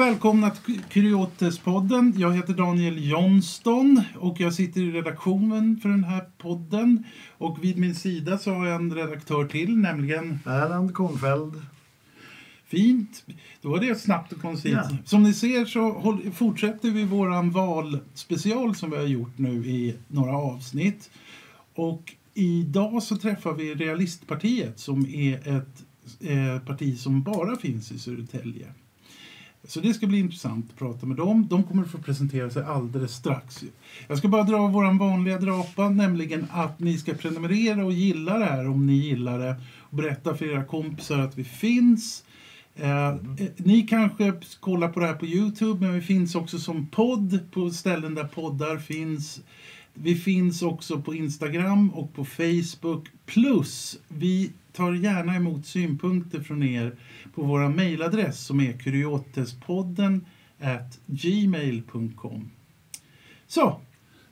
Och välkomna till Kuriotespodden. Jag heter Daniel Johnston och jag sitter i redaktionen för den här podden. Och vid min sida så har jag en redaktör till, nämligen Erland Kornfeld. Fint. Då var det snabbt och koncist. Ja. Som ni ser så fortsätter vi våran valspecial som vi har gjort nu i några avsnitt. Och idag så träffar vi Realistpartiet som är ett eh, parti som bara finns i Södertälje. Så det ska bli intressant att prata med dem. De kommer att få presentera sig alldeles strax. Jag ska bara dra vår vanliga drapa, nämligen att ni ska prenumerera och gilla det här om ni gillar det. Och berätta för era kompisar att vi finns. Eh, eh, ni kanske kollar på det här på Youtube, men vi finns också som podd på ställen där poddar finns. Vi finns också på Instagram och på Facebook. Plus, vi tar gärna emot synpunkter från er på vår mejladress som är kuriotespodden at gmail.com. Så,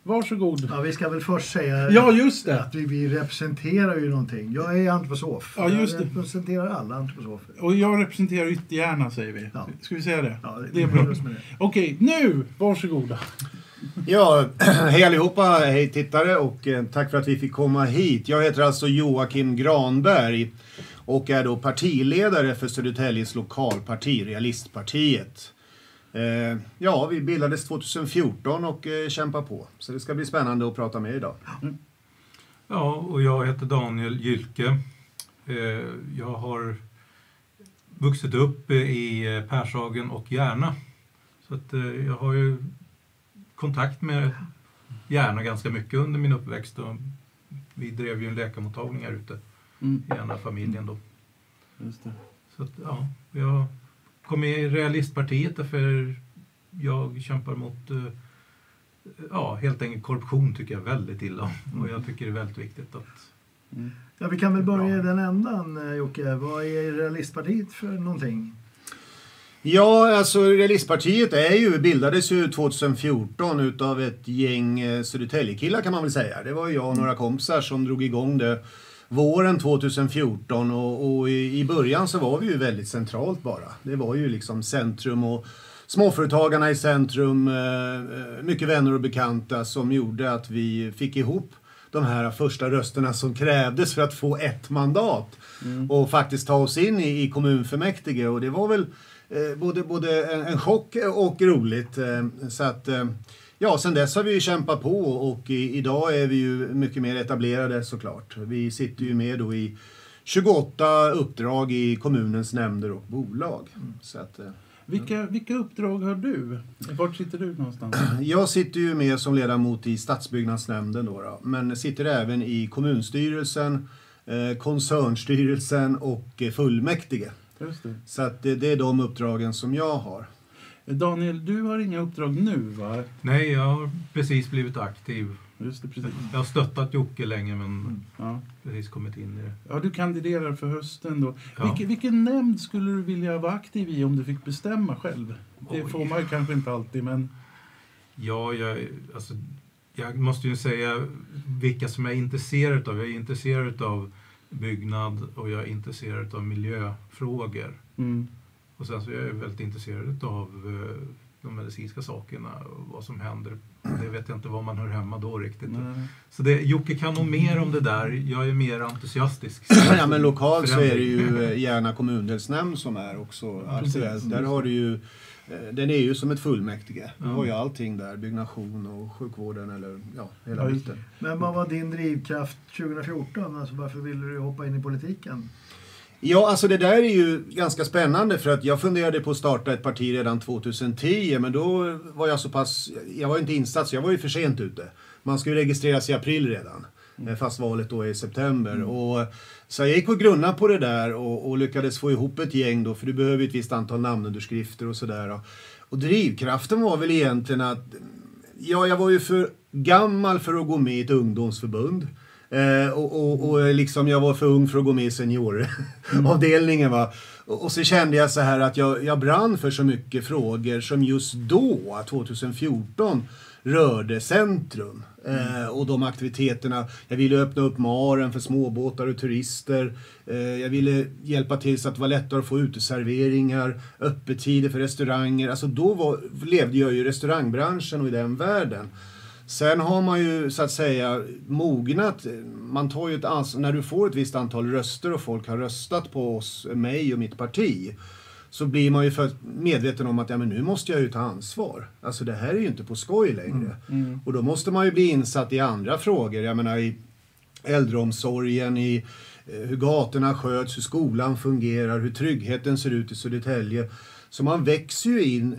varsågod. Ja, vi ska väl först säga Ja, just det. att vi, vi representerar ju någonting. Jag är antroposof. Ja, just det. Jag representerar alla antroposofer. Och jag representerar yttergärna, säger vi. Ja. Ska vi säga det? Ja, det är bra. det. Okej, nu, varsågoda. Ja, hej allihopa, hej tittare och eh, tack för att vi fick komma hit. Jag heter alltså Joakim Granberg och är då partiledare för Södertäljes lokalparti, Realistpartiet. Eh, ja, vi bildades 2014 och eh, kämpar på. Så det ska bli spännande att prata med er idag. Ja, mm. och jag heter Daniel Gylke. Eh, Jag har vuxit upp eh, i eh, Pershagen och Järna. Så att eh, jag har ju kontakt med Järna ganska mycket under min uppväxt. Och vi drev ju en läkarmottagning här ute Mm, i Järna-familjen då. just det. Så att, ja, jag kom med i Realistpartiet därför jag kämpar mot eh, ja, helt enkelt korruption tycker jag väldigt illa om. Och jag tycker det är väldigt viktigt att Mm. Ja, vi kan väl börja Ja. i den ändan, eh, Jocke. Vad är Realistpartiet för någonting? Ja, alltså Realistpartiet är ju, bildades ju 2014 utav ett gäng eh, Södertäljekillar kan man väl säga. Det var jag och några kompisar som drog igång det våren 2014 och, och i, i början så var vi ju väldigt centralt bara. Det var ju liksom centrum och småföretagarna i centrum, eh, eh, mycket vänner och bekanta som gjorde att vi fick ihop de här första rösterna som krävdes för att få ett mandat och faktiskt ta oss in i, i kommunfullmäktige och det var väl eh, både, både en, en chock och roligt. Eh, så att, eh, ja, sen dess har vi ju kämpat på och i, idag är vi ju mycket mer etablerade såklart. Vi sitter ju med då i 28 uppdrag i kommunens nämnder och bolag. Så att, eh, Vilka, vilka uppdrag har du? Vart sitter du någonstans? jag sitter ju med som ledamot i stadsbyggnadsnämnden då, då men sitter även i kommunstyrelsen, eh, koncernstyrelsen och eh, fullmäktige. Så att det, det är de uppdragen som jag har. Daniel, du har inga uppdrag nu, va? Nej, jag har precis blivit aktiv. Just det, precis. Jag har stöttat Jocke länge men Ja. precis kommit in i det. ja, du kandiderar för hösten då. Ja. Vilken, vilken nämnd skulle du vilja vara aktiv i om du fick bestämma själv? Det Oj. får man ju kanske inte alltid, men... Ja, jag, alltså, jag måste ju säga vilka som jag är intresserad av. Jag är intresserad av byggnad och jag är intresserad av miljöfrågor. Mm. Och sen så är jag väldigt intresserad av eh, de medicinska sakerna och vad som händer. Det vet jag inte var man hör hemma då riktigt. Nej. Så det, Jocke kan nog mer om det där. Jag är mer entusiastisk. Ja, men lokalt så är det ju eh, Järna kommundelsnämnd som är också Precis. aktuellt. Där har du ju, eh, den är ju som ett fullmäktige. Du har ju allting där, byggnation och sjukvården eller ja, hela biten. Men vad var din drivkraft 2014? Alltså, varför ville du hoppa in i politiken? Ja, alltså det där är ju ganska spännande för att jag funderade på att starta ett parti redan 2010 men då var jag så pass, jag var inte insatt så jag var ju för sent ute. Man ska ju registreras i april redan. eh, Fast valet då är i september. Och, så jag gick och grunnade på det där och, och lyckades få ihop ett gäng då, för du behöver ju ett visst antal namnunderskrifter och sådär. Och, och drivkraften var väl egentligen att, ja, jag var ju för gammal för att gå med i ett ungdomsförbund. Eh, och, och, och liksom jag var för ung för att gå med i senioravdelningen. Va? Och, och så kände jag så här att jag, jag brann för så mycket frågor som just då, 2014, rörde centrum. Eh, och de aktiviteterna. Jag ville öppna upp Maren för småbåtar och turister. Eh, jag ville hjälpa till så att det var lättare att få uteserveringar, öppettider för restauranger. Alltså då var, levde jag ju i restaurangbranschen och i den världen. Sen har man ju så att säga mognat. Man tar ju ett ansvar. När du får ett visst antal röster och folk har röstat på oss, mig och mitt parti så blir man ju för medveten om att ja, men nu måste jag ju ta ansvar. Alltså det här är ju inte på skoj längre. Mm. Mm. Och då måste man ju bli insatt i andra frågor. Jag menar i äldreomsorgen, i eh, hur gatorna sköts, hur skolan fungerar, hur tryggheten ser ut i Södertälje. Så man växer ju in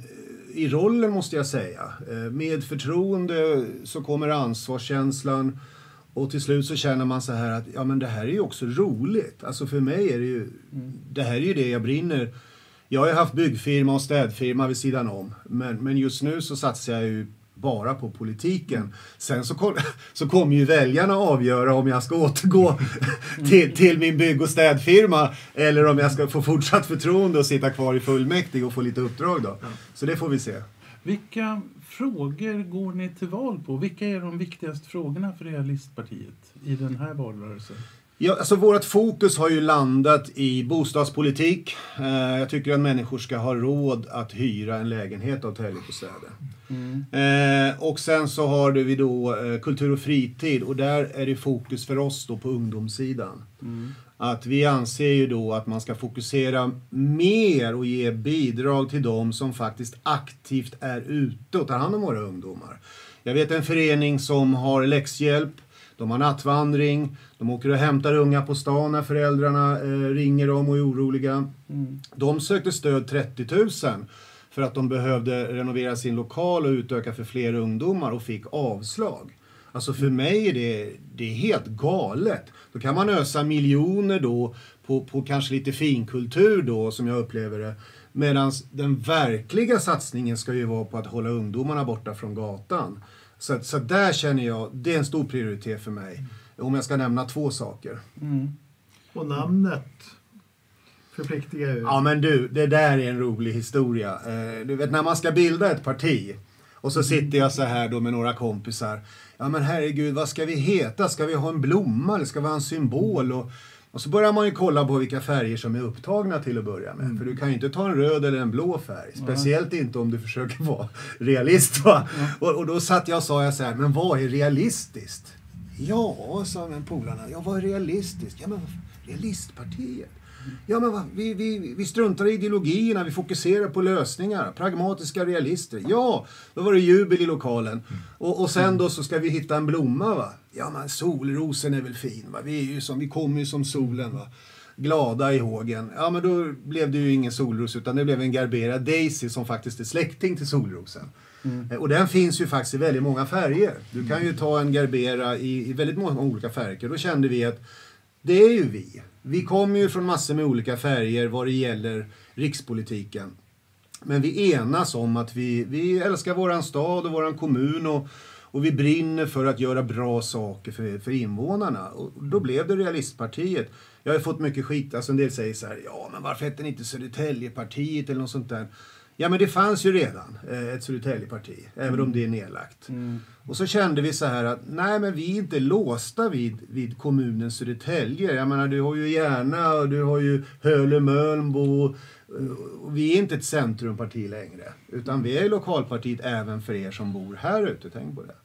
i rollen måste jag säga. Eh, med förtroende så kommer ansvarskänslan och till slut så känner man så här att ja men det här är ju också roligt. Alltså för mig är det ju, Mm. det här är ju det jag brinner. Jag har ju haft byggfirma och städfirma vid sidan om. Men, men just nu så satsar jag ju bara på politiken. Sen så, kom, så kommer ju väljarna avgöra om jag ska återgå till, till min bygg och städfirma eller om jag ska få fortsatt förtroende och sitta kvar i fullmäktige och få lite uppdrag då. Så det får vi se. Vilka frågor går ni till val på? Vilka är de viktigaste frågorna för Realistpartiet i den här valrörelsen? Ja, alltså vårt fokus har ju landat i bostadspolitik. Eh, jag tycker att människor ska ha råd att hyra en lägenhet av Täljebostäder. Mm. Eh, och sen så har vi då eh, kultur och fritid och där är det fokus för oss då på ungdomssidan. Mm. Att vi anser ju då att man ska fokusera mer och ge bidrag till de som faktiskt aktivt är ute och tar hand om våra ungdomar. Jag vet en förening som har läxhjälp, de har nattvandring, de åker och hämtar unga på stan när föräldrarna eh, ringer dem och är oroliga. Mm. De sökte stöd 30 000 för att de behövde renovera sin lokal och utöka för fler ungdomar och fick avslag. Alltså för mig är det, det är helt galet. Då kan man ösa miljoner då på, på kanske lite finkultur då som jag upplever det. Medan den verkliga satsningen ska ju vara på att hålla ungdomarna borta från gatan. Så, så där känner jag, det är en stor prioritet för mig. Om jag ska nämna två saker. Mm. Och namnet förpliktigar ju. Ja men du, det där är en rolig historia. Eh, Du vet när man ska bilda ett parti och så sitter jag så här då med några kompisar. Ja men herregud, vad ska vi heta? Ska vi ha en blomma eller ska vi ha en symbol? Och, och så börjar man ju kolla på vilka färger som är upptagna till att börja med. För du kan ju inte ta en röd eller en blå färg. Speciellt inte om du försöker vara realist. Va? Och, och då satt jag och sa jag så här, men vad är realistiskt? Ja, sa polarna. Ja, vad är realistiskt? Ja, men realistpartiet. Ja, men vad, vi, vi, vi struntar i ideologierna, vi fokuserar på lösningar. Pragmatiska realister. Ja, då var det jubel i lokalen. Och, och sen då så ska vi hitta en blomma va. Ja, men solrosen är väl fin va. Vi, är ju som, vi kommer ju som solen va. Glada i hågen. Ja, men då blev det ju ingen solros utan det blev en Garbera Daisy som faktiskt är släkting till solrosen. Eh, Och den finns ju faktiskt i väldigt många färger. Du kan ju ta en Garbera i, i väldigt många olika färger. Då kände vi att det är ju vi. Vi kommer ju från massor med olika färger vad det gäller rikspolitiken. Men vi enas om att vi, vi älskar våran stad och våran kommun och, och vi brinner för att göra bra saker för, för invånarna. Och då blev det Realistpartiet. Jag har fått mycket skit. Alltså en del säger så här, ja men varför hette ni inte Södertäljepartiet eller något sånt där? Ja men det fanns ju redan eh, ett Södertäljeparti, även om det är nedlagt. Mm. Och så kände vi så här att nej men vi är inte låsta vid, vid kommunen Södertälje. Jag menar du har ju Järna och du har ju Höle Mölnbo. eh, Vi är inte ett centrumparti längre. Utan vi är lokalpartiet även för er som bor här ute. Tänk på det.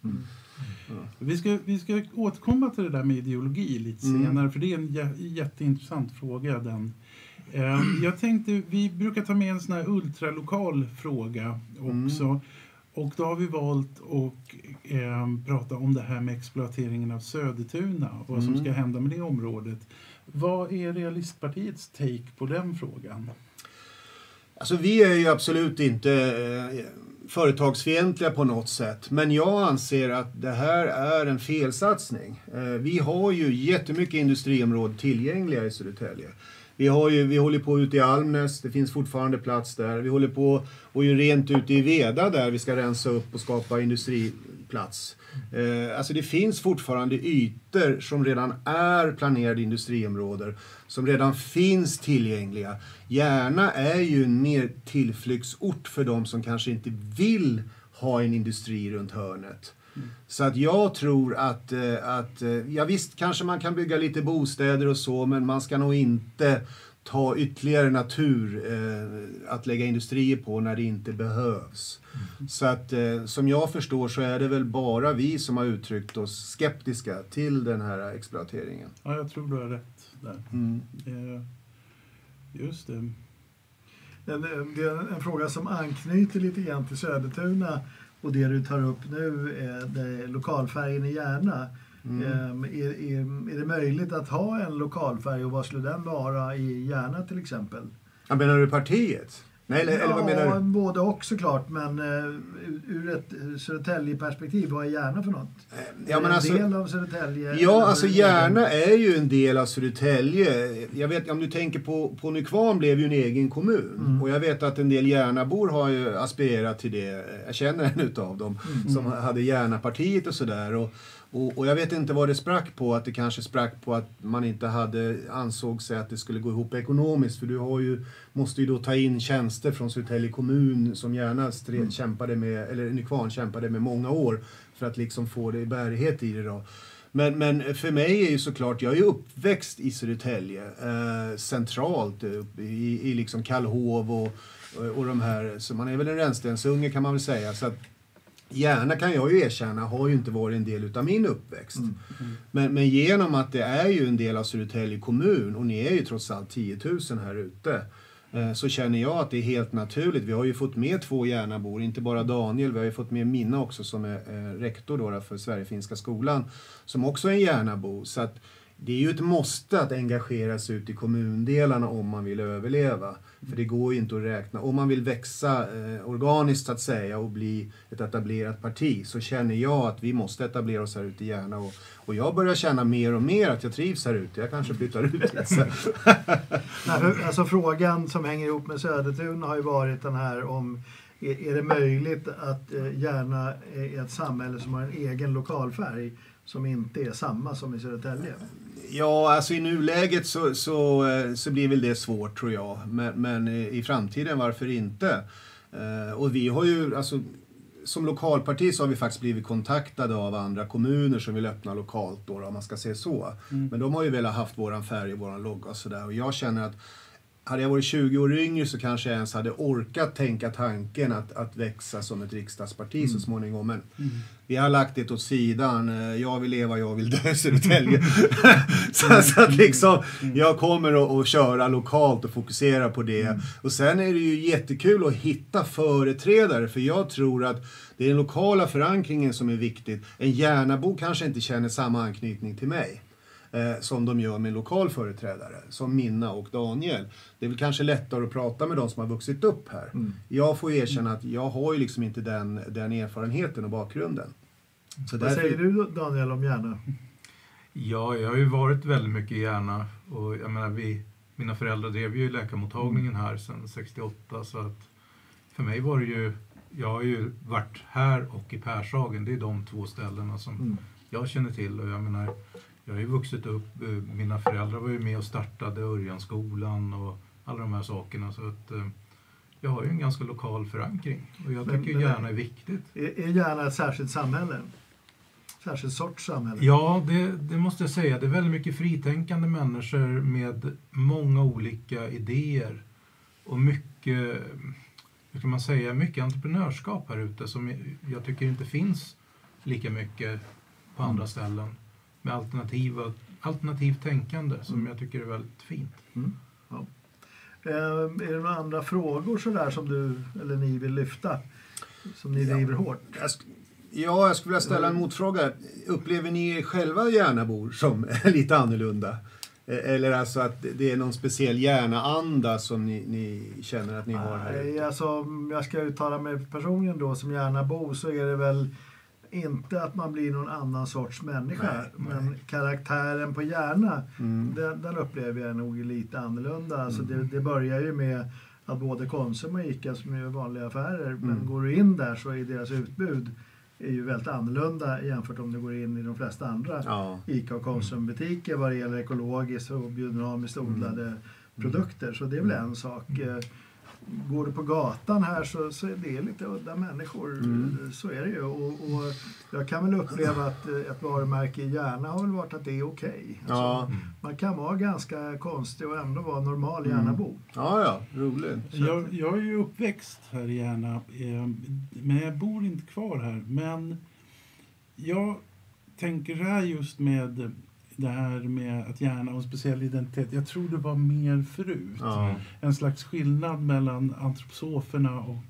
Vi, ska, vi ska återkomma till det där med ideologi lite Mm. senare, för det är en jä, jätteintressant fråga. Den. Eh, jag tänkte, vi brukar ta med en sån här ultralokal fråga också. Och då har vi valt att eh, prata om det här med exploateringen av Södertuna och vad som Mm. ska hända med det området. Vad är Realistpartiets take på den frågan? Alltså vi är ju absolut inte eh, företagsfientliga på något sätt. Men jag anser att det här är en felsatsning. Eh, vi har ju jättemycket industriområden tillgängliga i Södertälje. Vi, har ju, vi håller på ute i Almnäs, det finns fortfarande plats där. Vi håller på och är rent ute i Veda där vi ska rensa upp och skapa industriplats. Eh, alltså det finns fortfarande ytor som redan är planerade industriområden, som redan finns tillgängliga. Järna är ju en mer tillflyktsort för de som kanske inte vill ha en industri runt hörnet. Så att jag tror att, eh, att, eh, ja visst kanske man kan bygga lite bostäder och så, men man ska nog inte ta ytterligare natur eh, att lägga industrier på när det inte behövs. Så att eh, som jag förstår så är det väl bara vi som har uttryckt oss skeptiska till den här exploateringen. Ja, jag tror du har rätt där. Mm. Eh, Just det. En, en, det är en fråga som anknyter lite grann till Södertuna och det du tar upp nu, är det lokalfärgen i Järna. Mm. Ehm, är, är, är det möjligt att ha en lokalfärg och vad skulle den vara i Järna till exempel? Ja, menar du partiet? Nej, eller, eller vad menar Ja, du? både och såklart, men uh, ur, ett Södertälje-perspektiv, vad är Järna för något? Ja, är men det alltså, en del av Södertälje? Ja, alltså Järna är ju en del av Södertälje. Jag vet, om du tänker på, på Nykvarn blev ju en egen kommun. Mm. Och jag vet att en del Järnabor har ju aspirerat till det. Jag känner en utav dem Mm. som hade Järnapartiet och sådär. Och, och, och jag vet inte vad det sprack på. Att det kanske sprack på att man inte hade ansåg sig att det skulle gå ihop ekonomiskt. För du har ju, måste ju då ta in tjänster från Södertälje kommun som gärna stre, Mm. kämpade med, eller Nykvarn kämpade med många år för att liksom få det i bärighet i det då. Men, men för mig är ju såklart, jag är uppväxt i Södertälje, eh, centralt eh, i, i liksom Kallhov och, och, och de här, så man är väl en rännstensunge kan man väl säga. Så att, Gärna kan jag ju erkänna, har ju inte varit en del utav min uppväxt. Mm. Men, men genom att det är ju en del av Södertälje kommun och ni är ju trots allt 10 000 här ute. eh, Så känner jag att det är helt naturligt. Vi har ju fått med två Järnabor, inte bara Daniel. Vi har ju fått med Minna också som är eh, rektor då för Sverigefinska skolan. Som också är en Järnabo. Så att det är ju ett måste att engagera sig ut i kommundelarna om man vill överleva. För det går ju inte att räkna. Om man vill växa eh, organiskt så att säga och bli ett etablerat parti så känner jag att vi måste etablera oss här ute i Järna. Och, och jag börjar känna mer och mer att jag trivs här ute. Jag kanske flyttar ut lite. Nej, för, alltså frågan som hänger ihop med Södertuna har ju varit den här om är, är det möjligt att eh, Järna är ett samhälle som har en egen lokalfärg som inte är samma som i Södertälje? Ja, alltså i nuläget så, så, eh, så blir väl det svårt tror jag. Men, men i i framtiden, varför inte? Eh, och vi har ju, alltså som lokalparti så har vi faktiskt blivit kontaktade av andra kommuner som vill öppna lokalt då, om man ska säga så. Men de har ju velat haft våran färg och våran logga och sådär. Och jag känner att hade jag varit 20 år yngre så kanske jag ens hade orkat tänka tanken att, att växa som ett riksdagsparti så småningom. Men vi har lagt det åt sidan. Eh, Jag vill leva, jag vill dö Södertälje. så, så att liksom, jag kommer att, köra lokalt och fokusera på det. Och sen är det ju jättekul att hitta företrädare för jag tror att det är den lokala förankringen som är viktigt. En Järnabo kanske inte känner samma anknytning till mig eh, som de gör med en lokal företrädare, som Minna och Daniel. Det är väl kanske lättare att prata med de som har vuxit upp här. Jag får erkänna att jag har ju liksom inte den, den erfarenheten och bakgrunden. Så Vad säger du Daniel om Järna? Ja, jag har ju varit väldigt mycket i Järna och jag menar, vi, mina föräldrar drev ju läkarmottagningen här sedan 68 så att för mig var det ju, jag har ju varit här och i Pershagen, det är de två ställena som Mm. jag känner till och jag menar, jag har ju vuxit upp, eh, mina föräldrar var ju med och startade Örjanskolan och alla de här sakerna så att eh, jag har ju en ganska lokal förankring och jag Men- tycker Järna är viktigt. Är, är Järna ett särskilt samhälle? Särskild sorts samhälle? Ja, det, det måste jag säga. Det är väldigt mycket fritänkande människor med många olika idéer och mycket, hur kan man säga, mycket entreprenörskap här ute som jag tycker inte finns lika mycket på andra ställen med alternativa, alternativt tänkande som Mm. jag tycker är väldigt fint. Eh, är det några andra frågor sådär som du eller ni vill lyfta? Som ni Ja. driver hårt? Ja, jag skulle vilja ställa en motfråga. Upplever ni er själva Järnabor som lite annorlunda? Eh, Eller alltså att det är någon speciell Järna-anda som ni, ni känner att ni har här Nej, alltså, om jag ska uttala mig personligen då som gärna bo så är det väl inte att man blir någon annan sorts människa. Nej, nej. Men karaktären på hjärna, Mm. den, den upplever jag nog lite annorlunda. Alltså det, det börjar ju med att både Konsum och Ica som är vanliga affärer, men Mm. går du in där så är deras utbud är ju väldigt annorlunda jämfört om du går in i de flesta andra Ja. ICA och Konsumbutiker vad det gäller ekologiskt och biodynamiskt odlade produkter. Så det är väl en sak. Går du på gatan här så, så är det lite udda människor. Mm. Så är det ju. Och, och jag kan väl uppleva att eh, ett varumärke i Järna har väl varit att det är okej. Alltså, Ja. Man kan vara ganska konstig och ändå vara normal Mm. Järnabo. ja, ja, roligt. Jag, jag är ju uppväxt här i Järna, eh, men jag bor inte kvar här. Men jag tänker så här just med det här med att Järna har en speciell identitet. Jag tror det var mer förut. Ja. En slags skillnad mellan antroposoferna och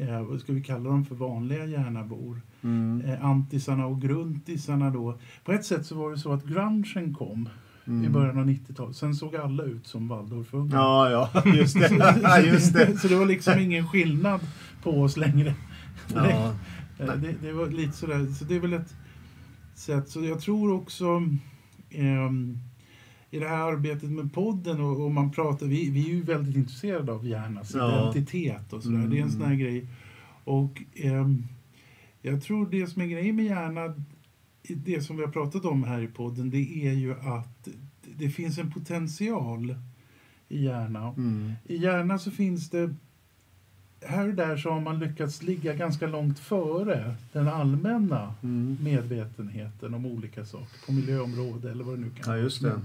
eh, vad ska vi kalla dem för vanliga Järnabor. Mm. Eh, antisarna och gruntisarna då. På ett sätt så var det så att grungen kom i Mm. början av 90-talet. Sen såg alla ut som Waldorfungar. Ja, ja, just det. Ja, just det. Så det var liksom ingen skillnad på oss längre. Ja. Eh, Det, det var lite sådär, så det är väl ett sätt. Så jag tror också i det här arbetet med podden och, och man pratar, vi, vi är ju väldigt intresserade av hjärnas Ja. identitet och sådär. Det är en Mm. sån här grej. Och ehm, jag tror det som är grejen med hjärna, det som vi har pratat om här i podden, det är ju att det finns en potential i hjärna. Mm. I hjärna så finns det här och där så har man lyckats ligga ganska långt före den allmänna Mm. medvetenheten om olika saker på miljöområdet eller vad det nu kan Ja, vara.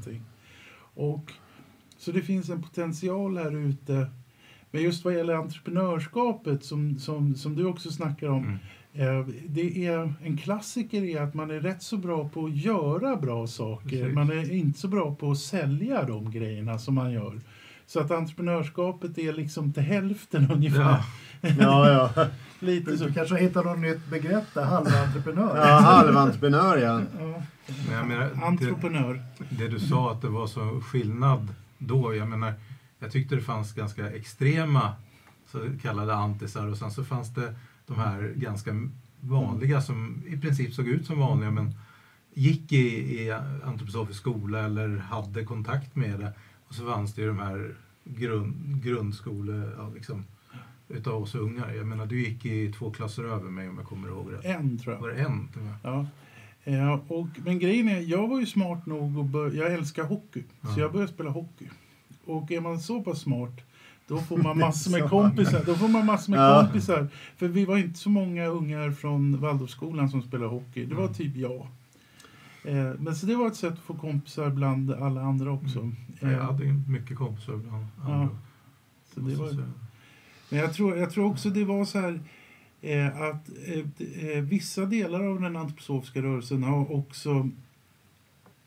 Och, så det finns en potential här ute. Men just vad gäller entreprenörskapet som, som, som du också snackar om. Mm. Eh, det är, en klassiker är att man är rätt så bra på att göra bra saker. Precis. Man är inte så bra på att sälja de grejerna som man gör. Så att entreprenörskapet är liksom till hälften ungefär. Ja. Ja, ja. Lite så. Du kanske hittar något nytt begrepp där, halventreprenör. ja halventreprenör, ja. Ja. Men menar, det, Entreprenör. det du sa att det var så skillnad då. Jag menar, jag tyckte det fanns ganska extrema så kallade antisar och sen så fanns det de här ganska vanliga som i princip såg ut som vanliga men gick i, i antroposofisk skola eller hade kontakt med det. Och så fanns det ju de här grund, grundskole, ja, liksom, utav oss ungar. Jag menar, du gick i två klasser över mig om jag kommer ihåg rätt. En tror jag. Var det en? och? Ja. Eh, och, men grejen är, jag var ju smart nog att börja, jag älskar hockey. Så Ja. jag började spela hockey. Och är man så pass smart, då får man massor med Så. kompisar. Då får man massor med Ja. kompisar. För vi var inte så många ungar från Waldorfskolan som spelade hockey. Det var typ jag. Eh, men så det var ett sätt att få kompisar bland alla andra också. Mm. Eh, Jag hade mycket kompisar bland andra. så det var. Men jag tror, jag tror också det var så här eh, att eh, eh, vissa delar av den antroposofiska rörelsen har också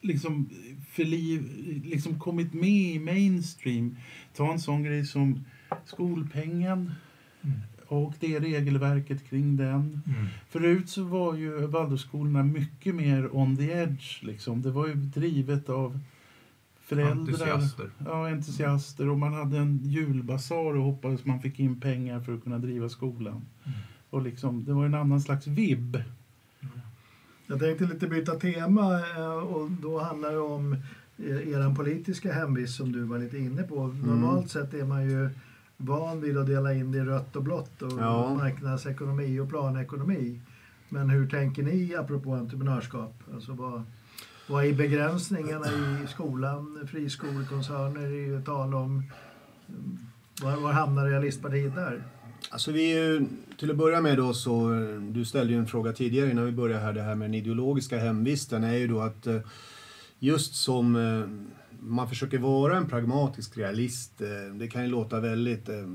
liksom, förliv, liksom kommit med i mainstream. Ta en sån grej som skolpengen Mm. Och det regelverket kring den. Mm. Förut så var ju Waldorfskolorna mycket mer on the edge. Liksom. Det var ju drivet av föräldrar. Entusiaster. Ja, entusiaster. Och man hade en julbasar och hoppades man fick in pengar för att kunna driva skolan. Mm. Och liksom, det var en annan slags vibb. Jag tänkte lite byta tema eh, och då handlar det om eh, er politiska hemvist som du var lite inne på. Normalt sett är man ju van vid att dela in det i rött och blått och Ja. marknadsekonomi och planekonomi. Men hur tänker ni apropå entreprenörskap? Alltså vad, vad är begränsningarna i skolan? Friskolekoncerner är ju tal om. Var, var hamnar realistpartiet där? Alltså vi, till att börja med då så, du ställde ju en fråga tidigare innan vi började här, det här med den ideologiska hemvisten är ju då att eh, just som eh, man försöker vara en pragmatisk realist, eh, det kan ju låta väldigt eh,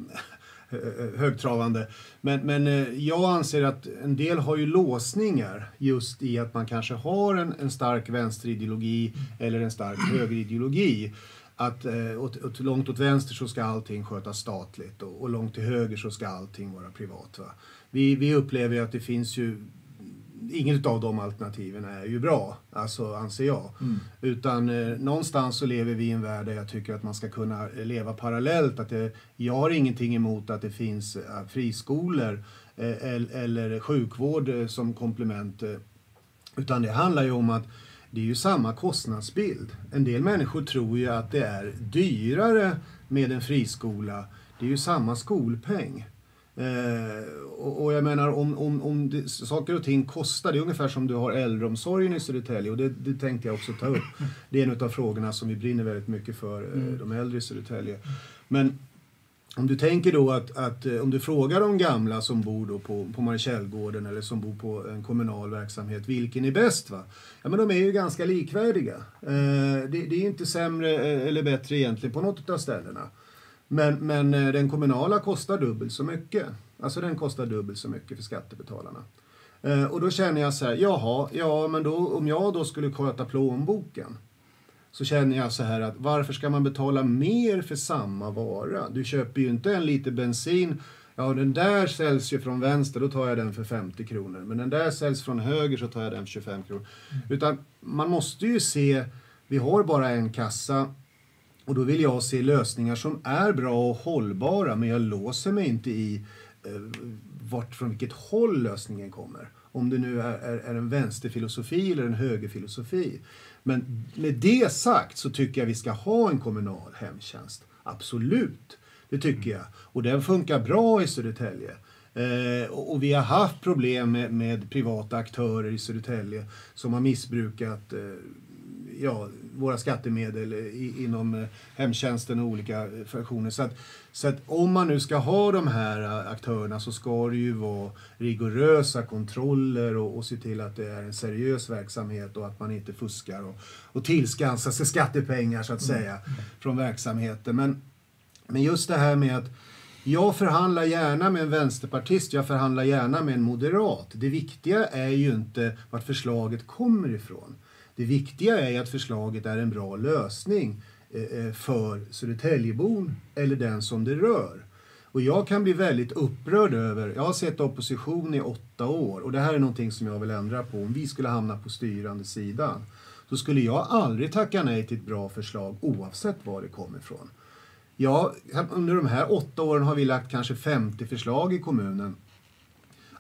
högtravande, men, men eh, jag anser att en del har ju låsningar just i att man kanske har en, en stark vänsterideologi eller en stark högerideologi att eh, åt, åt, långt åt vänster så ska allting skötas statligt och, och långt till höger så ska allting vara privat. Va? Vi, vi upplever ju att det finns ju Inget av de alternativen är ju bra, alltså anser jag. Utan eh, någonstans så lever vi i en värld där jag tycker att man ska kunna eh, leva parallellt. Att det, jag har ingenting emot att det finns eh, friskolor eh, el- eller sjukvård eh, som komplement. Eh, utan det handlar ju om att det är ju samma kostnadsbild. En del människor tror ju att det är dyrare med en friskola. Det är ju samma skolpeng. Eh, och, och jag menar om, om, om det, saker och ting kostar, det är ungefär som du har äldreomsorgen i Södertälje och det, det tänkte jag också ta upp. Det är en av frågorna som vi brinner väldigt mycket för, eh, Mm. de äldre i Södertälje. Men om du tänker då att, att eh, om du frågar de gamla som bor då på, på Marikällgården eller som bor på en kommunal verksamhet, vilken är bäst? Va? Ja, men de är ju ganska likvärdiga. Eh, det, det är inte sämre eh, eller bättre egentligen på något av ställena. Men, men eh, den kommunala kostar dubbelt så mycket. Alltså den kostar dubbelt så mycket för skattebetalarna. Eh, och då känner jag så här, jaha, ja men då, om jag då skulle sköta plånboken så känner jag så här att varför ska man betala mer för samma vara? Du köper ju inte en liter bensin Ja, den där säljs ju från vänster, då tar jag den för 50 kronor. Men den där säljs från höger, så tar jag den för 25 kronor. Utan man måste ju se, vi har bara en kassa och då vill jag se lösningar som är bra och hållbara, men jag låser mig inte i eh, vart, från vilket håll lösningen kommer. Om det nu är, är, är en vänsterfilosofi eller en högerfilosofi. Men med det sagt så tycker jag vi ska ha en kommunal hemtjänst. Absolut, det tycker jag. Och den funkar bra i Södertälje. Eh, och, vi har haft problem med, med privata aktörer i Södertälje som har missbrukat eh, ja, våra skattemedel i, inom eh, hemtjänsten och olika eh, funktioner. Så att, så att om man nu ska ha de här eh, aktörerna så ska det ju vara rigorösa kontroller och, och se till att det är en seriös verksamhet och att man inte fuskar och, och tillskansar sig skattepengar så att säga från verksamheten. Men, men just det här med att jag förhandlar gärna med en vänsterpartist, jag förhandlar gärna med en moderat. Det viktiga är ju inte vart förslaget kommer ifrån. Det viktiga är att förslaget är en bra lösning eh, eh, för Södertäljebon eller den som det rör. Och jag kan bli väldigt upprörd över, jag har sett opposition i åtta år och det här är någonting som jag vill ändra på. Om vi skulle hamna på styrande sidan så skulle jag aldrig tacka nej till ett bra förslag oavsett var det kommer ifrån. Ja, under de här åtta åren har vi lagt kanske 50 förslag i kommunen.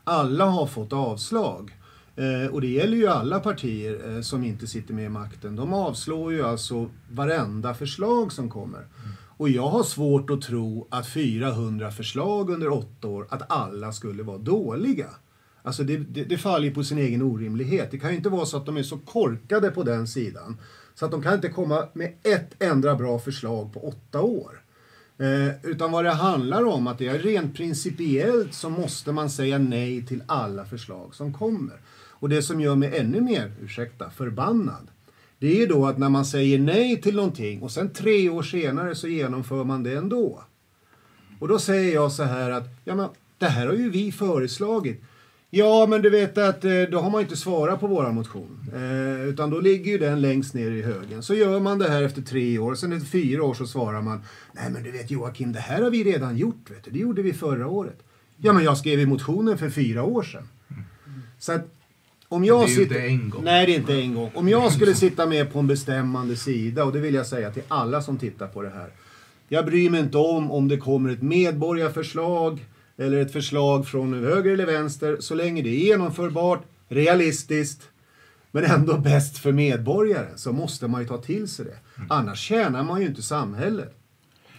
Alla har fått avslag. Eh, och det gäller ju alla partier eh, som inte sitter med i makten. De avslår ju alltså varenda förslag som kommer. Och jag har svårt att tro att 400 förslag under åtta år, att alla skulle vara dåliga. Alltså det, det, det faller ju på sin egen orimlighet. Det kan ju inte vara så att de är så korkade på den sidan. Så att de kan inte komma med ett enda bra förslag på åtta år. Eh, utan vad det handlar om att det är rent principiellt så måste man säga nej till alla förslag som kommer. Och det som gör mig ännu mer, ursäkta, förbannad. Det är då att när man säger nej till någonting och sen tre år senare så genomför man det ändå. Och då säger jag så här att, ja men det här har ju vi föreslagit. Ja, men du vet att eh, då har man inte svarat på våra motion. Eh, utan då ligger ju den längst ner i högen. Så gör man det här efter tre år, sen efter fyra år så svarar man. Nej men du vet Joakim, det här har vi redan gjort. Vet du. Det gjorde vi förra året. Ja, men jag skrev i motionen för fyra år sedan. Så att om jag det är ju sitter... inte en gång. Nej, det är inte en gång. Om jag skulle sitta med på en bestämmande sida, och det vill jag säga till alla som tittar på det här. Jag bryr mig inte om om det kommer ett medborgarförslag eller ett förslag från höger eller vänster, så länge det är genomförbart, realistiskt, men ändå bäst för medborgare, så måste man ju ta till sig det. Annars tjänar man ju inte samhället.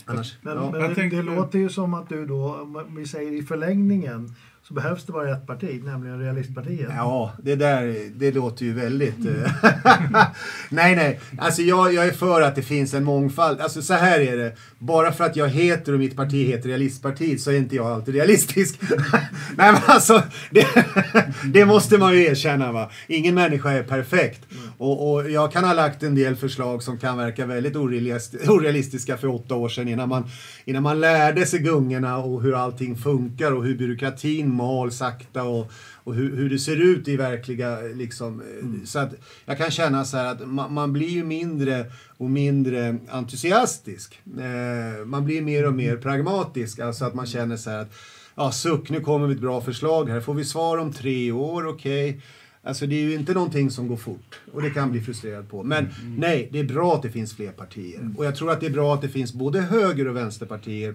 Annars, Men, ja. men det, det låter ju som att du då, om vi säger i förlängningen, så behövs det bara ett parti, nämligen Realistpartiet. Ja, det där det låter ju väldigt... eh, nej, nej. Alltså jag, jag är för att det finns en mångfald. Alltså så här är det. Bara för att jag heter och mitt parti heter Realistpartiet så är inte jag alltid realistisk. nej, men alltså. Det, det måste man ju erkänna va. Ingen människa är perfekt. Och, och jag kan ha lagt en del förslag som kan verka väldigt orealist- orealistiska för åtta år sedan innan man, innan man lärde sig gungorna och hur allting funkar och hur byråkratin mal sakta och, och hur, hur det ser ut i verkliga liksom. eh, Så att jag kan känna så att man, man blir ju mindre och mindre entusiastisk. Eh, man blir mer och mer pragmatisk. Alltså att man känner så att ja, suck, nu kommer ett bra förslag här. Får vi svar om tre år, okej. Alltså det är ju inte någonting som går fort och det kan bli frustrerad på. Men nej, det är bra att det finns fler partier. Och jag tror att det är bra att det finns både höger och vänsterpartier.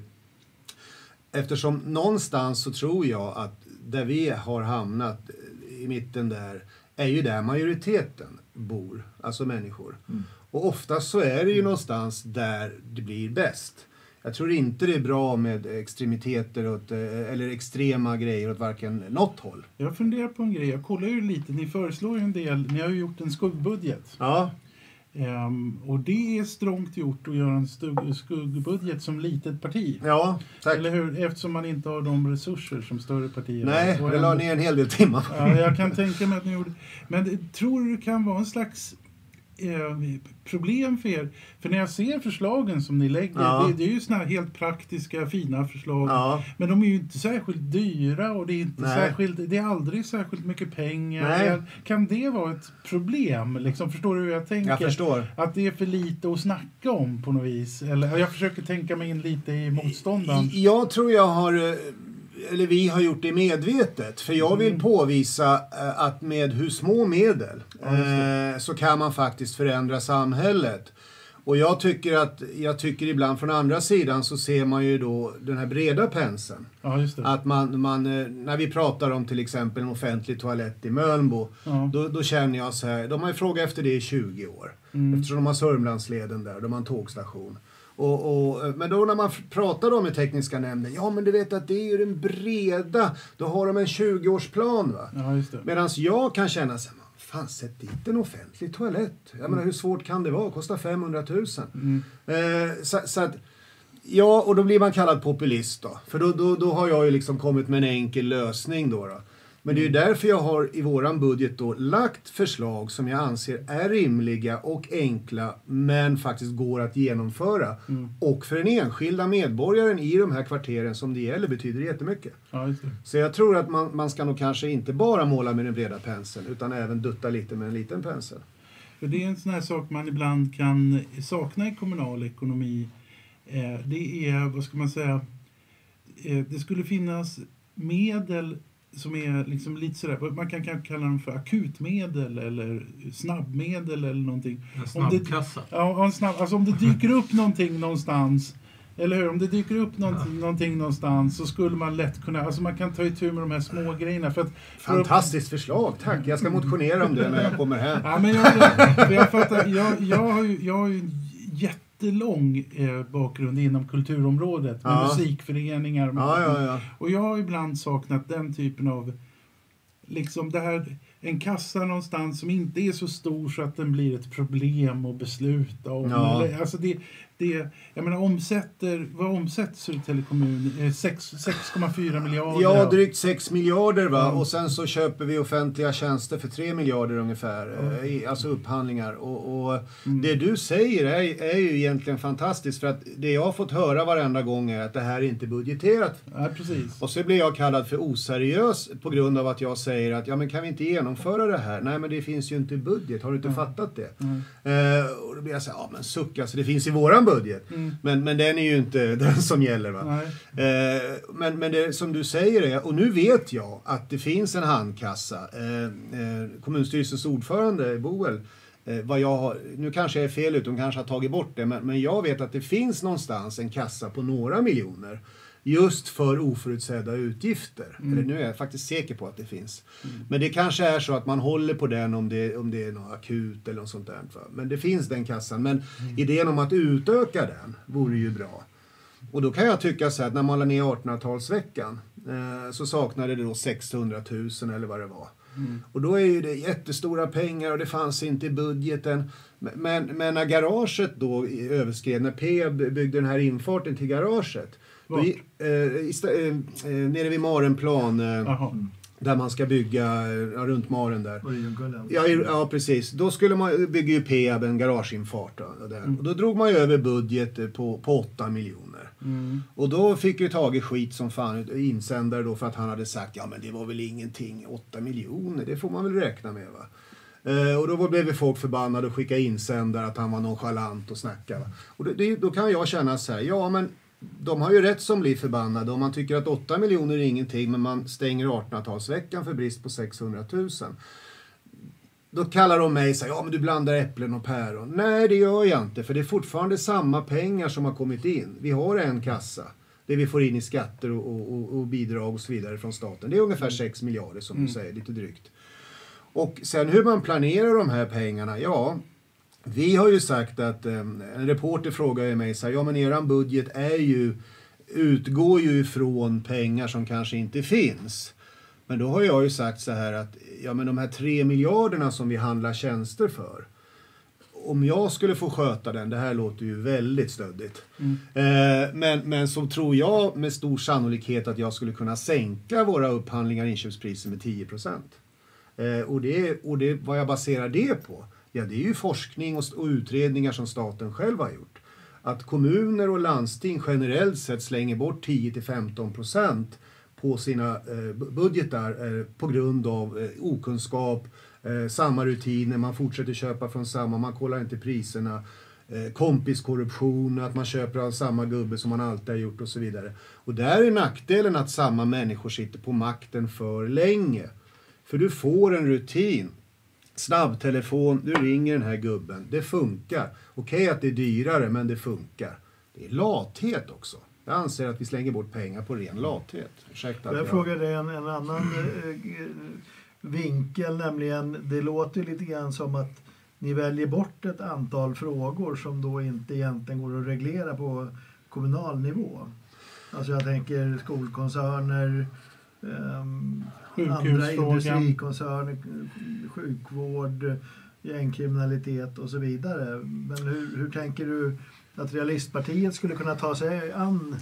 Eftersom någonstans så tror jag att där vi har hamnat i mitten där är ju där majoriteten bor, alltså människor. Och oftast så är det ju någonstans där det blir bäst. Jag tror inte det är bra med extremiteter åt, eh, eller extrema grejer åt varken något håll. Jag funderar på en grej. Jag kollar ju lite. Ni föreslår ju en del. Ni har ju gjort en skuggbudget. Ja, Ehm, och det är strångt gjort att göra en skuggbudget som litet parti. ja tack. Eller hur? Eftersom man inte har de resurser som större partier Nej, har. Och det la ner en hel del timmar. Ja, jag kan tänka mig att ni gjorde Men det- tror du det kan vara en slags eh, problem för er? För när jag ser förslagen som ni lägger, Ja. det, det är ju såna helt praktiska, fina förslag. Ja, Men de är ju inte särskilt dyra och det är, inte Nej. särskilt, det är aldrig särskilt mycket pengar. Nej. Kan det vara ett problem? Liksom, förstår du hur jag tänker? jag förstår. Att det är för lite att snacka om på något vis? Eller, jag försöker tänka mig in lite i motståndaren. Jag tror jag har, eh, eller vi har gjort det medvetet. För jag vill Mm. påvisa eh, att med hur små medel Ja, eh, så kan man faktiskt förändra samhället. Och jag tycker att, jag tycker ibland från andra sidan så ser man ju då den här breda penseln. Ja. Att man, man, eh, när vi pratar om till exempel en offentlig toalett i Mölnbo, Ja. då, då känner jag så här, de har ju frågat efter det i 20 år. Mm. Eftersom de har Sörmlandsleden där, de har en tågstation. Och, och, men då när man pratar om i tekniska nämnden, ja men du vet att det är ju den breda, då har de en 20-årsplan va. Ja. Medan jag kan känna så här, fan sätt dit en offentlig toalett. Jag menar hur svårt kan det vara? Kostar 500 000. Mm. Eh, så, så att, ja, och då blir man kallad populist då. För då, då, då har jag ju liksom kommit med en enkel lösning då. då. Men det är därför jag har i våran budget då lagt förslag som jag anser är rimliga och enkla men faktiskt går att genomföra. Mm. Och för den enskilda medborgaren i de här kvarteren som det gäller betyder det jättemycket. Ja, det. Så jag tror att man, man ska nog kanske inte bara måla med den breda penseln utan även dutta lite med en liten pensel. För det är en sån här sak man ibland kan sakna i kommunal ekonomi. Eh, det är, vad ska man säga, eh, det skulle finnas medel som är liksom lite sådär, man kan kanske kalla dem för akutmedel eller snabbmedel eller någonting. En Om det- snabbkassa. Ja, en snabb, alltså om det dyker upp någonting någonstans eller hur? Om det dyker upp någonting, någonting någonstans så skulle man lätt kunna, alltså man kan ta itu med de här små grejerna för att... För att Fantastiskt förslag, tack! Jag ska motionera om det när jag kommer hem. Ja, men jag, för jag, fattar, jag, jag, har ju, jag har ju en jättelång eh, bakgrund inom kulturområdet med Ja. musikföreningar. Med, Ja, ja, ja. Och jag har ibland saknat den typen av, liksom det här, en kassa någonstans som inte är så stor så att den blir ett problem att besluta om. Eller, alltså det, det, jag menar omsätter, vad omsätter Södertälje kommun? Eh, sex- 6,4 miljarder? Ja, drygt 6 miljarder va. Ja. Och sen så köper vi offentliga tjänster för 3 miljarder ungefär. eh, i- Alltså upphandlingar. Och, och Mm. det du säger är, är ju egentligen fantastiskt. För att det jag har fått höra varenda gång är att det här är inte budgeterat. Ja, precis. Och så blir jag kallad för oseriös på grund av att jag säger att ja men kan vi inte genomföra det här? Nej men det finns ju inte i budget, har du inte fattat det? Mm. Eh, och då blir jag så här, ja men suck alltså det finns i våran budget. Mm. Men, men den är ju inte den som gäller va. Eh, men, men det som du säger är, och nu vet jag att det finns en handkassa. Eh, eh, kommunstyrelsens ordförande Boel, eh, vad jag har, nu kanske jag är fel ute, de kanske har tagit bort det, men, men jag vet att det finns någonstans en kassa på några miljoner. Just för oförutsedda utgifter. Eller nu är jag faktiskt säker på att det finns. Men det kanske är så att man håller på den om det, om det är något akut eller något sånt där. Men det finns den kassan. Men idén om att utöka den vore ju bra. Och då kan jag tycka så här att när man la ner 1800-talsveckan eh, så saknade det då 600 000 eller vad det var. Och då är ju det jättestora pengar och det fanns inte i budgeten. Men- Men, när garaget då överskred, när Peab byggde den här infarten till garaget. Vart? eh, ista- eh, eh, nere vid Marenplan eh, Jaha. där man ska bygga eh, ja, runt Maren där. Ja, ja, precis. Då skulle man bygga ju Peab en garageinfart. Då, där. Och då drog man ju över budget eh, på, på 8 miljoner. Mm. Och då fick ju Tage skit som fan, insändare då för att han hade sagt ja men det var väl ingenting, 8 miljoner, det får man väl räkna med va. Eh, och då blev folk förbannade och skickade insändare att han var nonchalant och snackade. Va? Och det, det, då kan jag känna så här, ja men de har ju rätt som blir förbannade om man tycker att 8 miljoner är ingenting men man stänger 1800-talsveckan för brist på 600 000. Då kallar de mig så här, ja men du blandar äpplen och päron. Nej det gör jag inte för det är fortfarande samma pengar som har kommit in. Vi har en kassa. Det vi får in i skatter och, och, och, och bidrag och så vidare från staten. Det är ungefär 6 miljarder som du säger, lite drygt. Och sen hur man planerar de här pengarna, ja. Vi har ju sagt att eh, en reporter frågar ju mig så här, ja men eran budget är ju, utgår ju ifrån pengar som kanske inte finns. Men då har jag ju sagt så här att ja men de här tre miljarderna som vi handlar tjänster för. Om jag skulle få sköta den, det här låter ju väldigt stöddigt. Mm. Eh, men, men så tror jag med stor sannolikhet att jag skulle kunna sänka våra upphandlingar inköpspriser med 10 procent. Eh, och det, och det, vad jag baserar det på? Ja, det är ju forskning och, och utredningar som staten själv har gjort. Att kommuner och landsting generellt sett slänger bort 10-15 procent på sina eh, budgetar eh, på grund av eh, okunskap, eh, samma rutiner, man fortsätter köpa från samma, man kollar inte priserna, eh, kompiskorruption, att man köper av samma gubbe som man alltid har gjort och så vidare. Och där är nackdelen att samma människor sitter på makten för länge. För du får en rutin. Snabbtelefon, du ringer den här gubben. Det funkar. Okej att det är dyrare, men det funkar. Det är lathet också. Jag anser att vi slänger bort pengar på ren lathet. Ursäkta Jag jag... frågade en, en annan eh, vinkel, nämligen det låter lite grann som att ni väljer bort ett antal frågor som då inte egentligen går att reglera på kommunal nivå. Alltså jag tänker skolkoncerner, ehm, andra industrikoncerner, sjukvård, gängkriminalitet och så vidare. Men hur, hur tänker du att realistpartiet skulle kunna ta sig an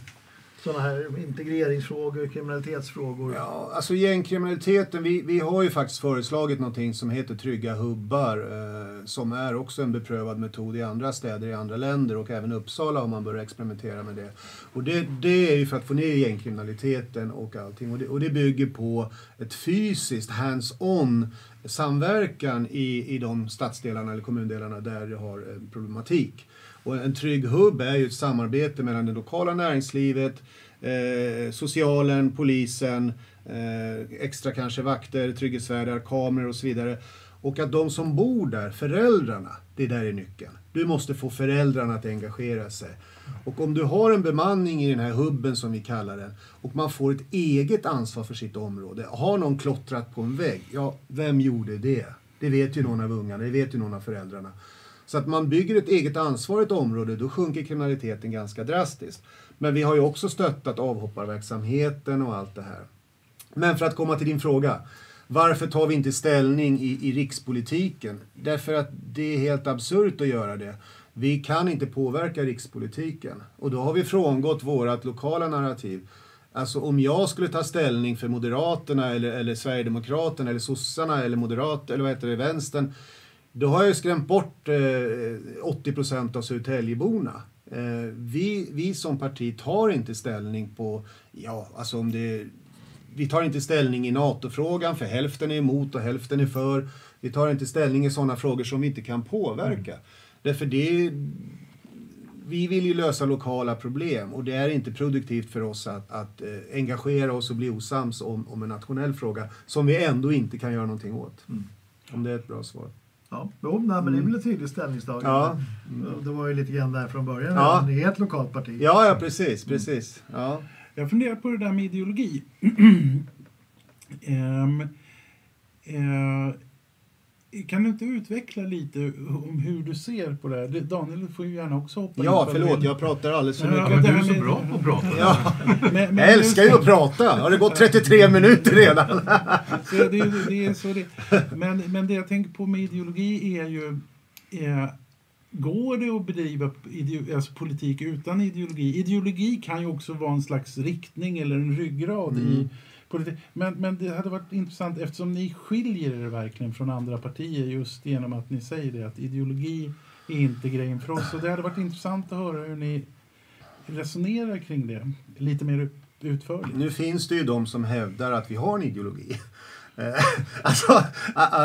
sådana här integreringsfrågor, kriminalitetsfrågor? Ja, alltså gängkriminaliteten, vi, vi har ju faktiskt föreslagit någonting som heter trygga hubbar, eh, som är också en beprövad metod i andra städer i andra länder och även Uppsala har man börjat experimentera med det. Och det, det är ju för att få ner gängkriminaliteten och allting och det, och det bygger på ett fysiskt hands-on samverkan i, i de stadsdelarna eller kommundelarna där det har en problematik. Och en trygg hubb är ju ett samarbete mellan det lokala näringslivet, eh, socialen, polisen, eh, extra kanske vakter, trygghetsvärdar, kameror och så vidare. Och att de som bor där, föräldrarna, det där är nyckeln. Du måste få föräldrarna att engagera sig. Och om du har en bemanning i den här hubben som vi kallar den och man får ett eget ansvar för sitt område. Har någon klottrat på en vägg? Ja, vem gjorde det? Det vet ju någon av ungarna, det vet ju någon av föräldrarna. Så att man bygger ett eget ansvar i ett område, då sjunker kriminaliteten ganska drastiskt. Men vi har ju också stöttat avhopparverksamheten och allt det här. Men för att komma till din fråga. Varför tar vi inte ställning i, i rikspolitiken? Därför att det är helt absurt att göra det. Vi kan inte påverka rikspolitiken. Och då har vi frångått vårt lokala narrativ. Alltså om jag skulle ta ställning för Moderaterna eller, eller Sverigedemokraterna eller sossarna eller Moderaterna eller vad heter det, vänstern. Då har jag skrämt bort eh, 80 procent av Södertäljeborna. Eh, vi, vi som parti tar inte ställning på, ja, alltså om det vi tar inte ställning i NATO-frågan, för hälften är emot och hälften är för. Vi tar inte ställning i sådana frågor som vi inte kan påverka. Därför det... Vi vill ju lösa lokala problem och det är inte produktivt för oss att, att eh, engagera oss och bli osams om, om en nationell fråga som vi ändå inte kan göra någonting åt. Mm. Om det är ett bra svar. Ja, jo, nej, men det är väl ett tydligt ställningstagande. Ja. Det var ju lite grann där från början. Ja. Ni är ett lokalt parti. Ja, ja precis, precis. Ja. Jag funderar på det där med ideologi. Ehm, eh, kan du inte utveckla lite om hur du ser på det här? Daniel, du får ju gärna också hoppa in ja, på förlåt, jag pratar alldeles för Ja, mycket. Men det du är så bra på att prata. Ja, Men- men jag älskar ju att prata! Har det gått 33 minuter redan? Så det, det är så det. Men, men det jag tänker på med ideologi är ju... Eh, går det att bedriva ideo, alltså politik utan ideologi? Ideologi kan ju också vara en slags riktning eller en ryggrad i Mm politik. Men, men det hade varit intressant eftersom ni skiljer er verkligen från andra partier just genom att ni säger det att ideologi är inte grejen för oss. Så det hade varit intressant att höra hur ni resonerar kring det lite mer utförligt. Nu finns det ju de som hävdar att vi har en ideologi. Eh, alltså,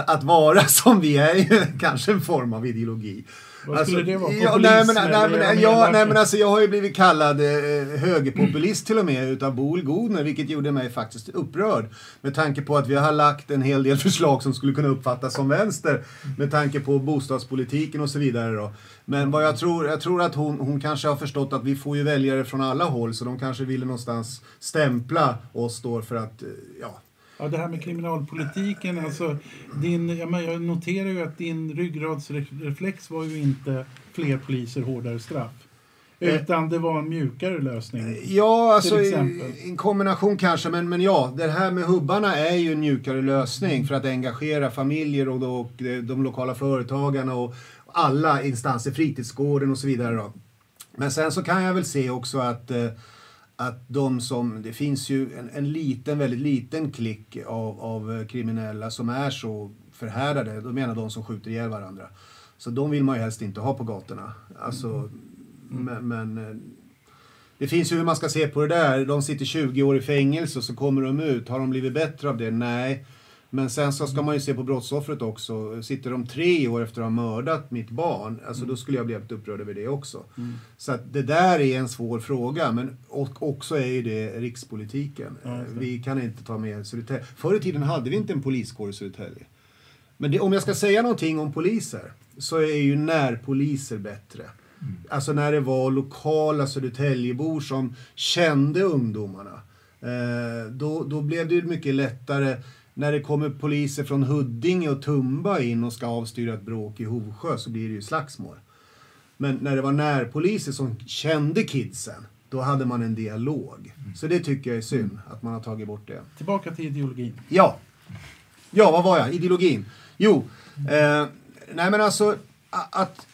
att vara som vi är ju kanske en form av ideologi. Vad skulle det vara? Ja, Populism nej, men, nej, eller men, är de ja, elaka? nej, men alltså, jag har ju blivit kallad eh, högerpopulist till och med utav Boel Godner, vilket gjorde mig faktiskt upprörd. Med tanke på att vi har lagt en hel del förslag som skulle kunna uppfattas som vänster. Med tanke på bostadspolitiken och så vidare då. Men vad jag tror, jag tror att hon, hon kanske har förstått att vi får ju väljare från alla håll, så de kanske ville någonstans stämpla oss då för att, eh, ja, Ja, det här med kriminalpolitiken, alltså din, ja, men jag noterar ju att din ryggradsreflex var ju inte fler poliser, hårdare straff. Eh. Utan det var en mjukare lösning. Ja, alltså en kombination kanske, men, men ja, det här med hubbarna är ju en mjukare lösning för att engagera familjer och, och de, de lokala företagarna och alla instanser, fritidsgården och så vidare. Då. Men sen så kan jag väl se också att, eh, att de som, det finns ju en, en liten, väldigt liten klick av, av kriminella som är så förhärdade, då menar de som skjuter ihjäl varandra. Så de vill man ju helst inte ha på gatorna. Alltså, men, men eh, det finns ju hur man ska se på det där. De sitter 20 år i fängelse och så kommer de ut. Har de blivit bättre av det? Nej. Men sen så ska man ju se på brottsoffret också. Sitter de tre år efter att ha mördat mitt barn, alltså då skulle jag bli helt upprörd över det också. Så att det där är en svår fråga, men också är ju det rikspolitiken. Ja, det. Vi kan inte ta med Södertälje. Förr i tiden hade vi inte en poliskår i Södertälje. Men det, om jag ska säga någonting om poliser så är ju närpoliser bättre. Alltså när det var lokala Södertäljebor som kände ungdomarna. Eh, då, då blev det ju mycket lättare när det kommer poliser från Huddinge och Tumba in och ska avstyra ett bråk i Hovsjö så blir det ju slagsmål. Men när det var närpoliser som kände kidsen, då hade man en dialog. Så det tycker jag är synd att man har tagit bort det. Tillbaka till ideologin. Ja. Ja, vad var jag? Ideologin. Jo, eh, nej men alltså att,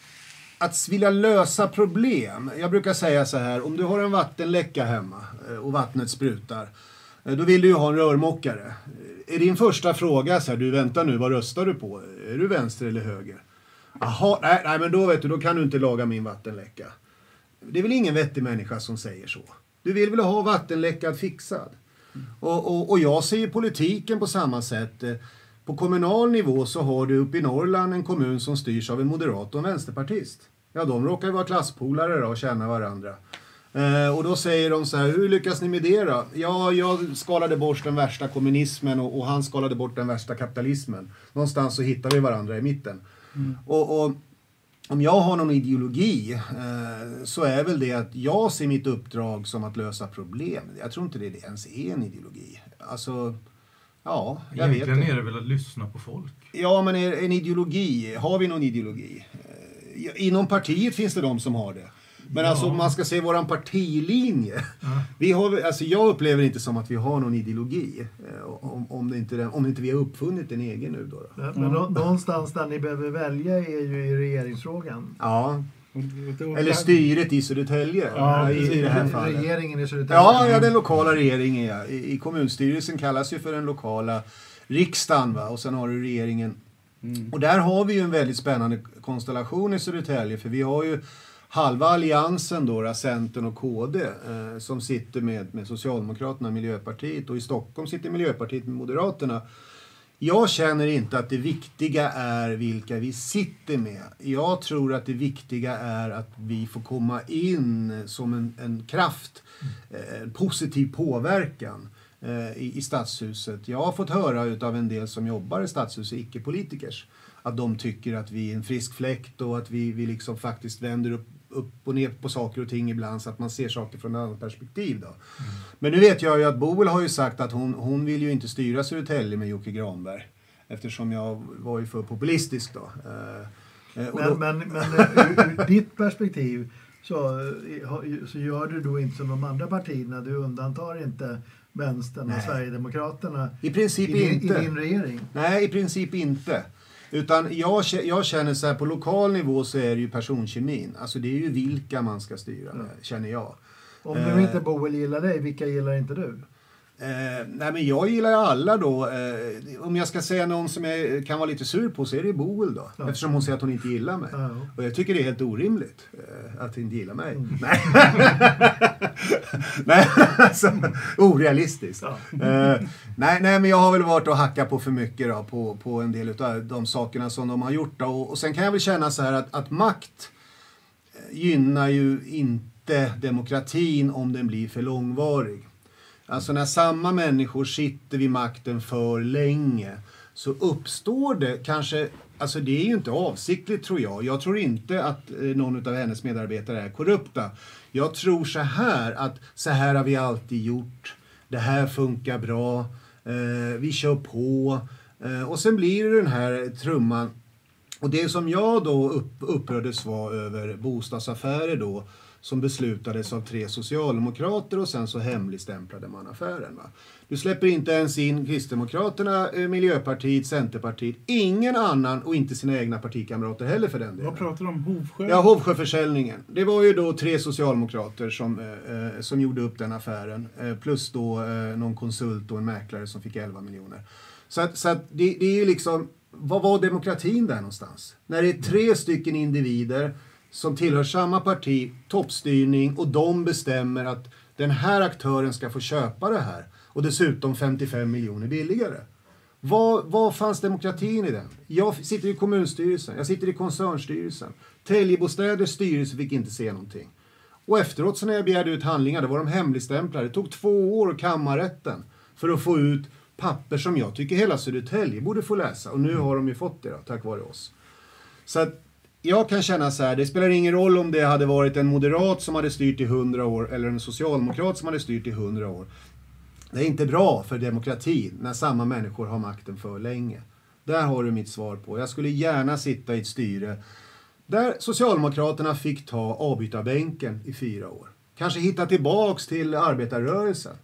att vilja lösa problem. Jag brukar säga så här, om du har en vattenläcka hemma eh, och vattnet sprutar, eh, då vill du ju ha en rörmokare. Är din första fråga så här, du väntar nu, vad röstar du på? Är du vänster eller höger? Jaha, nej, nej men då vet du, då kan du inte laga min vattenläcka. Det är väl ingen vettig människa som säger så. Du vill väl ha vattenläckan fixad? Mm. Och, och, och jag ser ju politiken på samma sätt. På kommunal nivå så har du uppe i Norrland en kommun som styrs av en moderat och en vänsterpartist. Ja, de råkar ju vara klasspolare då och känna varandra. Eh, och då säger de så här, hur lyckas ni med det då? Ja, jag skalade bort den värsta kommunismen och, och han skalade bort den värsta kapitalismen. Någonstans så hittar vi varandra i mitten. Och, och om jag har någon ideologi eh, så är väl det att jag ser mitt uppdrag som att lösa problem. Jag tror inte det ens är en ideologi. Alltså, ja, jag vet Egentligen är det väl att lyssna på folk. Ja, men är en ideologi, har vi någon ideologi? Eh, Inom partiet finns det de som har det. Men alltså om man ska se våran partilinje. Vi har, alltså jag upplever inte som att vi har någon ideologi. eh, Om, om, det inte, om inte vi har uppfunnit en egen nu då. då. Men, nå- någonstans där ni behöver välja är ju i regeringsfrågan. Ja, eller styret i Södertälje Ja, i, i det här fallet. Regeringen i Södertälje. Ja, ja, den lokala regeringen ja. I, I kommunstyrelsen kallas ju för den lokala riksdagen va? och sen har du regeringen. Och där har vi ju en väldigt spännande konstellation i Södertälje för vi har ju halva alliansen då, Centern och KD, eh, som sitter med, med Socialdemokraterna och Miljöpartiet och i Stockholm sitter Miljöpartiet med Moderaterna. Jag känner inte att det viktiga är vilka vi sitter med. Jag tror att det viktiga är att vi får komma in som en, en kraft, eh, positiv påverkan eh, i, i stadshuset. Jag har fått höra av en del som jobbar i stadshuset, icke-politikers, att de tycker att vi är en frisk fläkt och att vi, vi liksom faktiskt vänder upp, upp och ner på saker och ting ibland så att man ser saker från ett annat perspektiv. Då. Men nu vet jag ju att Boel har ju sagt att hon, hon vill ju inte styra Södertälje med Jocke Granberg. Eftersom jag var ju för populistisk då. Eh, eh, och då Men, men, men eh, ur, ur ditt perspektiv så, eh, så gör du då inte som de andra partierna. Du undantar inte Vänstern och Nej. Sverigedemokraterna I princip i, din, inte. i din regering. Nej, i princip inte. Utan jag, jag känner så här, på lokal nivå så är det ju personkemin. Alltså det är ju vilka man ska styra med, känner jag. Om Eh. nu inte Boel gillar dig, vilka gillar inte du? Eh, nej men jag gillar ju alla då. Eh, om jag ska säga någon som jag kan vara lite sur på så är det Boel då. Ja. Eftersom hon säger att hon inte gillar mig. Ja. Och jag tycker det är helt orimligt eh, att hon inte gillar mig. Mm. Nej. nej, alltså orealistiskt. Ja. Eh, nej, nej, men jag har väl varit och hackat på för mycket då, på, på en del av de sakerna som de har gjort. Då. Och, och sen kan jag väl känna så här att, att makt eh, gynnar ju inte demokratin om den blir för långvarig. Alltså när samma människor sitter vid makten för länge så uppstår det kanske, alltså det är ju inte avsiktligt tror jag. Jag tror inte att eh, någon av hennes medarbetare är korrupta. Jag tror så här att så här har vi alltid gjort. Det här funkar bra. Eh, vi kör på. Eh, och sen blir det den här trumman. Och det som jag då upp, upprördes var över bostadsaffärer då som beslutades av tre socialdemokrater och sen så hemligstämplade man affären. Va? Du släpper inte ens in Kristdemokraterna, eh, Miljöpartiet, Centerpartiet, ingen annan och inte sina egna partikamrater heller för den delen. Vad pratar du om? Hovsjö? Ja, Hovsjöförsäljningen. Det var ju då tre socialdemokrater som, eh, eh, som gjorde upp den affären. Eh, plus då eh, någon konsult och en mäklare som fick 11 miljoner. Så att, så att det, det är ju liksom, vad var demokratin där någonstans? När det är tre stycken individer som tillhör samma parti, toppstyrning och de bestämmer att den här aktören ska få köpa det här och dessutom 55 miljoner billigare. Vad, vad fanns demokratin i den? Jag sitter i kommunstyrelsen, jag sitter i koncernstyrelsen. Täljebostäders styrelse fick inte se någonting. Och efteråt så när jag begärde ut handlingar, då var de hemligstämplade. Det tog två år kammarrätten för att få ut papper som jag tycker hela Södertälje borde få läsa. Och nu har de ju fått det då, tack vare oss. Så att jag kan känna så här, det spelar ingen roll om det hade varit en moderat som hade styrt i hundra år eller en socialdemokrat som hade styrt i hundra år. Det är inte bra för demokratin när samma människor har makten för länge. Där har du mitt svar på. Jag skulle gärna sitta i ett styre där Socialdemokraterna fick ta avbytarbänken i fyra år. Kanske hitta tillbaks till arbetarrörelsen.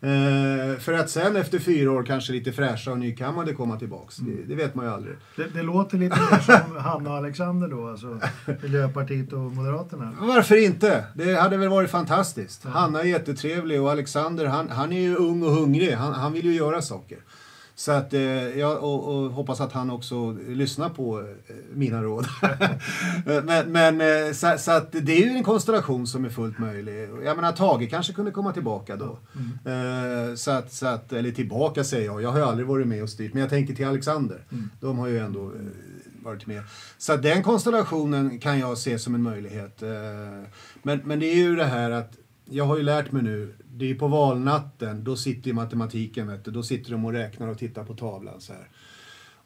Eh, för att sen efter fyra år kanske lite fräscha och nykammade komma tillbaks. Det, det vet man ju aldrig. Det, det låter lite mer som Hanna och Alexander då, alltså Miljöpartiet och Moderaterna. Varför inte? Det hade väl varit fantastiskt. Hanna är jättetrevlig och Alexander han, han är ju ung och hungrig. Han, han vill ju göra saker. Så att, eh, jag och, och hoppas att han också lyssnar på eh, mina råd. men men eh, så, så att det är ju en konstellation som är fullt möjlig. Jag menar, Tage kanske kunde komma tillbaka då. Eh, så att, så att, eller tillbaka säger jag, jag har ju aldrig varit med och styrt. Men jag tänker till Alexander. De har ju ändå varit med. Så att den konstellationen kan jag se som en möjlighet. Men, men det är ju det här att jag har ju lärt mig nu, det är ju på valnatten, då sitter ju matematiken, vet du, då sitter de och räknar och tittar på tavlan så här.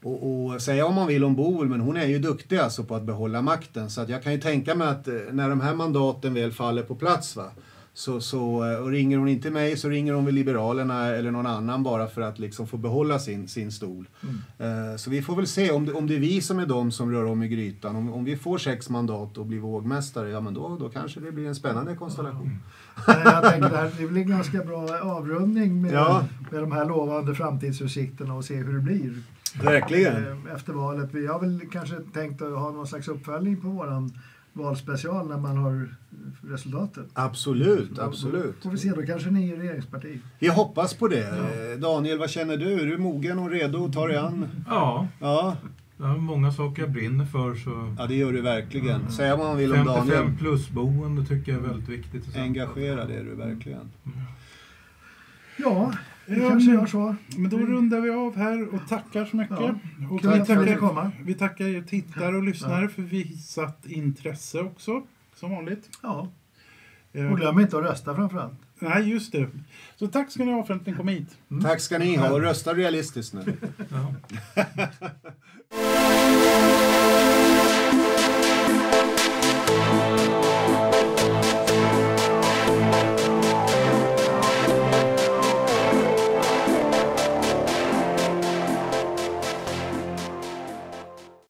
Och, och säga om man vill om Boel, men hon är ju duktig alltså på att behålla makten. Så att jag kan ju tänka mig att eh, när de här mandaten väl faller på plats, va, så, så, eh, och ringer hon inte mig så ringer hon väl Liberalerna eller någon annan bara för att liksom få behålla sin, sin stol. Eh, Så vi får väl se om det, om det är vi som är de som rör om i grytan. Om, om vi får sex mandat och blir vågmästare, ja men då, då kanske det blir en spännande konstellation. Men jag tänker det, här, det blir en ganska bra avrundning med, Ja. med de här lovande framtidsutsikterna och se hur det blir Verkligen. eh, efter valet. Vi har väl kanske tänkt att ha någon slags uppföljning på våran valspecial när man har resultatet. Absolut, Då- absolut. Då får vi se, då kanske ni är regeringsparti. Vi hoppas på det. Eh, Daniel, vad känner du? Är du mogen och redo att ta dig an? Ja, Ja, jag har många saker jag brinner för. Så ja det gör du verkligen. Säga vad man vill om 55 Daniel. plus-boende tycker jag är väldigt viktigt. Engagerad är du verkligen. Ja, vi Ja, kanske men- gör så. Men då rundar vi av här och tackar så mycket. Ja. Och vi, tackar, komma. vi tackar er tittare och lyssnare för visat intresse också, som vanligt. Ja, Eh, och glöm inte att rösta framförallt. nej, just det. Så tack ska ni ha för att ni kom hit. Tack ska ni ha och rösta realistiskt nu. Ja.